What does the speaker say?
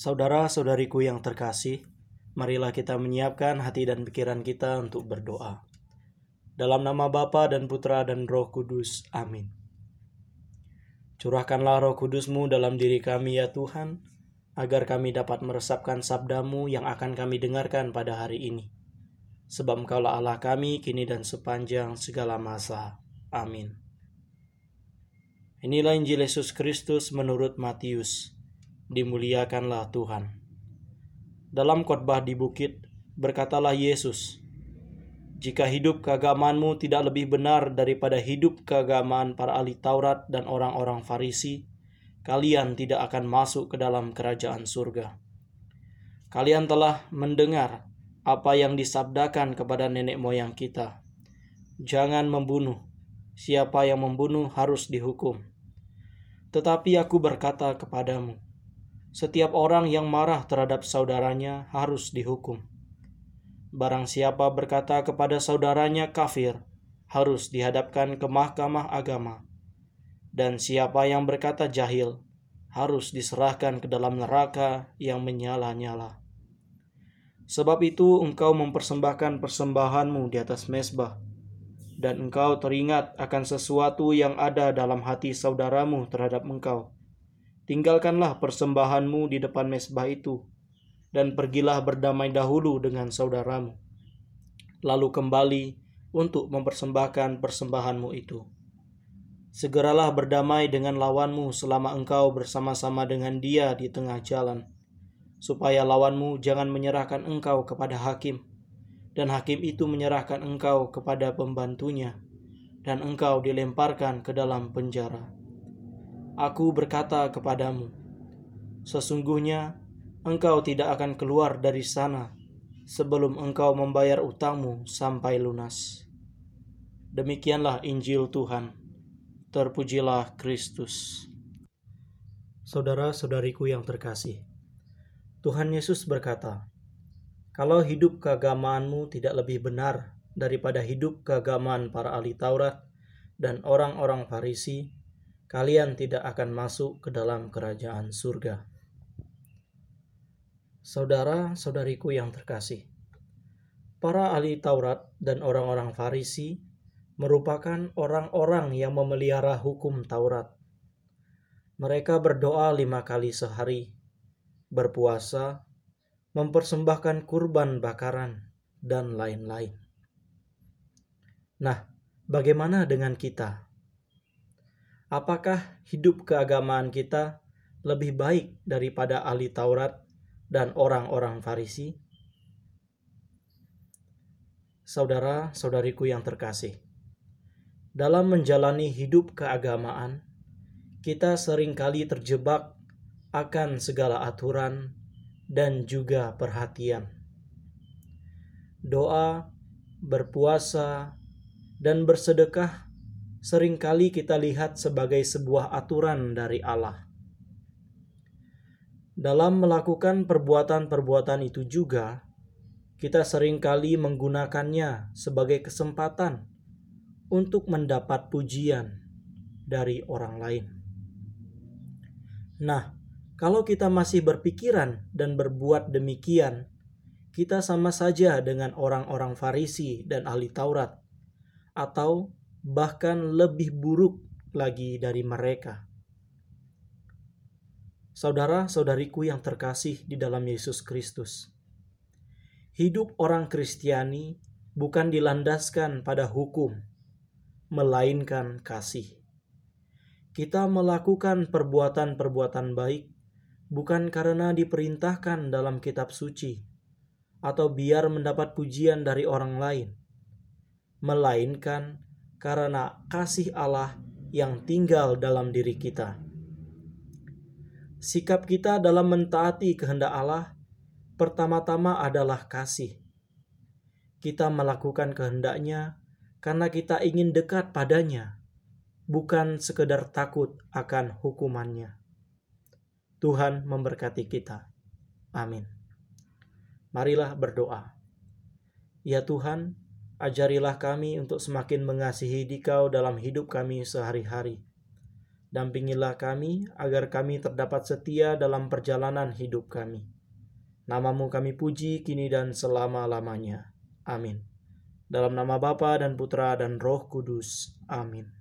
Saudara-saudariku yang terkasih, marilah kita menyiapkan hati dan pikiran kita untuk berdoa. Dalam nama Bapa dan Putra dan Roh Kudus. Amin. Curahkanlah roh kudusmu dalam diri kami ya Tuhan, agar kami dapat meresapkan sabdamu yang akan kami dengarkan pada hari ini. Sebab engkaulah Allah kami kini dan sepanjang segala masa. Amin. Inilah Injil Yesus Kristus menurut Matius. Dimuliakanlah Tuhan. Dalam khotbah di bukit, berkatalah Yesus, jika hidup keagamaanmu tidak lebih benar daripada hidup keagamaan para ahli Taurat dan orang-orang Farisi, kalian tidak akan masuk ke dalam kerajaan surga. Kalian telah mendengar apa yang disabdakan kepada nenek moyang kita. Jangan membunuh. Siapa yang membunuh harus dihukum. Tetapi aku berkata kepadamu, setiap orang yang marah terhadap saudaranya harus dihukum Barang siapa berkata kepada saudaranya kafir, harus dihadapkan ke mahkamah agama. Dan siapa yang berkata jahil, harus diserahkan ke dalam neraka yang menyala-nyala. Sebab itu engkau mempersembahkan persembahanmu di atas mesbah, dan engkau teringat akan sesuatu yang ada dalam hati saudaramu terhadap engkau. Tinggalkanlah persembahanmu di depan mesbah itu, dan pergilah berdamai dahulu dengan saudaramu. Lalu kembali untuk mempersembahkan persembahanmu itu. Segeralah berdamai dengan lawanmu selama engkau bersama-sama dengan dia di tengah jalan, supaya lawanmu jangan menyerahkan engkau kepada hakim, dan hakim itu menyerahkan engkau kepada pembantunya, dan engkau dilemparkan ke dalam penjara. Aku berkata kepadamu, sesungguhnya engkau tidak akan keluar dari sana sebelum engkau membayar utangmu sampai lunas. Demikianlah Injil Tuhan. Terpujilah Kristus. Saudara-saudariku yang terkasih, Tuhan Yesus berkata, "Kalau hidup keagamaanmu tidak lebih benar daripada hidup keagamaan para ahli Taurat dan orang-orang Farisi, kalian tidak akan masuk ke dalam kerajaan surga." Saudara-saudariku yang terkasih, para ahli Taurat dan orang-orang Farisi merupakan orang-orang yang memelihara hukum Taurat. Mereka berdoa lima kali sehari, berpuasa, mempersembahkan kurban bakaran, dan lain-lain. Nah, bagaimana dengan kita? Apakah hidup keagamaan kita lebih baik daripada ahli Taurat dan orang-orang Farisi? Saudara-saudariku yang terkasih, dalam menjalani hidup keagamaan, kita sering kali terjebak akan segala aturan dan juga perhatian. Doa, berpuasa, dan bersedekah sering kali kita lihat sebagai sebuah aturan dari Allah dalam melakukan perbuatan-perbuatan itu juga, kita sering kali menggunakannya sebagai kesempatan untuk mendapat pujian dari orang lain. Nah, kalau kita masih berpikiran dan berbuat demikian, kita sama saja dengan orang-orang Farisi dan ahli Taurat, atau bahkan lebih buruk lagi dari mereka saudara-saudariku yang terkasih di dalam Yesus Kristus. Hidup orang Kristiani bukan dilandaskan pada hukum, melainkan kasih. Kita melakukan perbuatan-perbuatan baik bukan karena diperintahkan dalam kitab suci atau biar mendapat pujian dari orang lain, melainkan karena kasih Allah yang tinggal dalam diri kita Sikap kita dalam mentaati kehendak Allah pertama-tama adalah kasih. Kita melakukan kehendaknya karena kita ingin dekat padanya, bukan sekedar takut akan hukumannya. Tuhan memberkati kita. Amin. Marilah berdoa. Ya Tuhan, ajarilah kami untuk semakin mengasihi Dikau dalam hidup kami sehari-hari Dampingilah kami agar kami terdapat setia dalam perjalanan hidup kami. Namamu kami puji kini dan selama-lamanya. Amin. Dalam nama Bapa dan Putra dan Roh Kudus. Amin.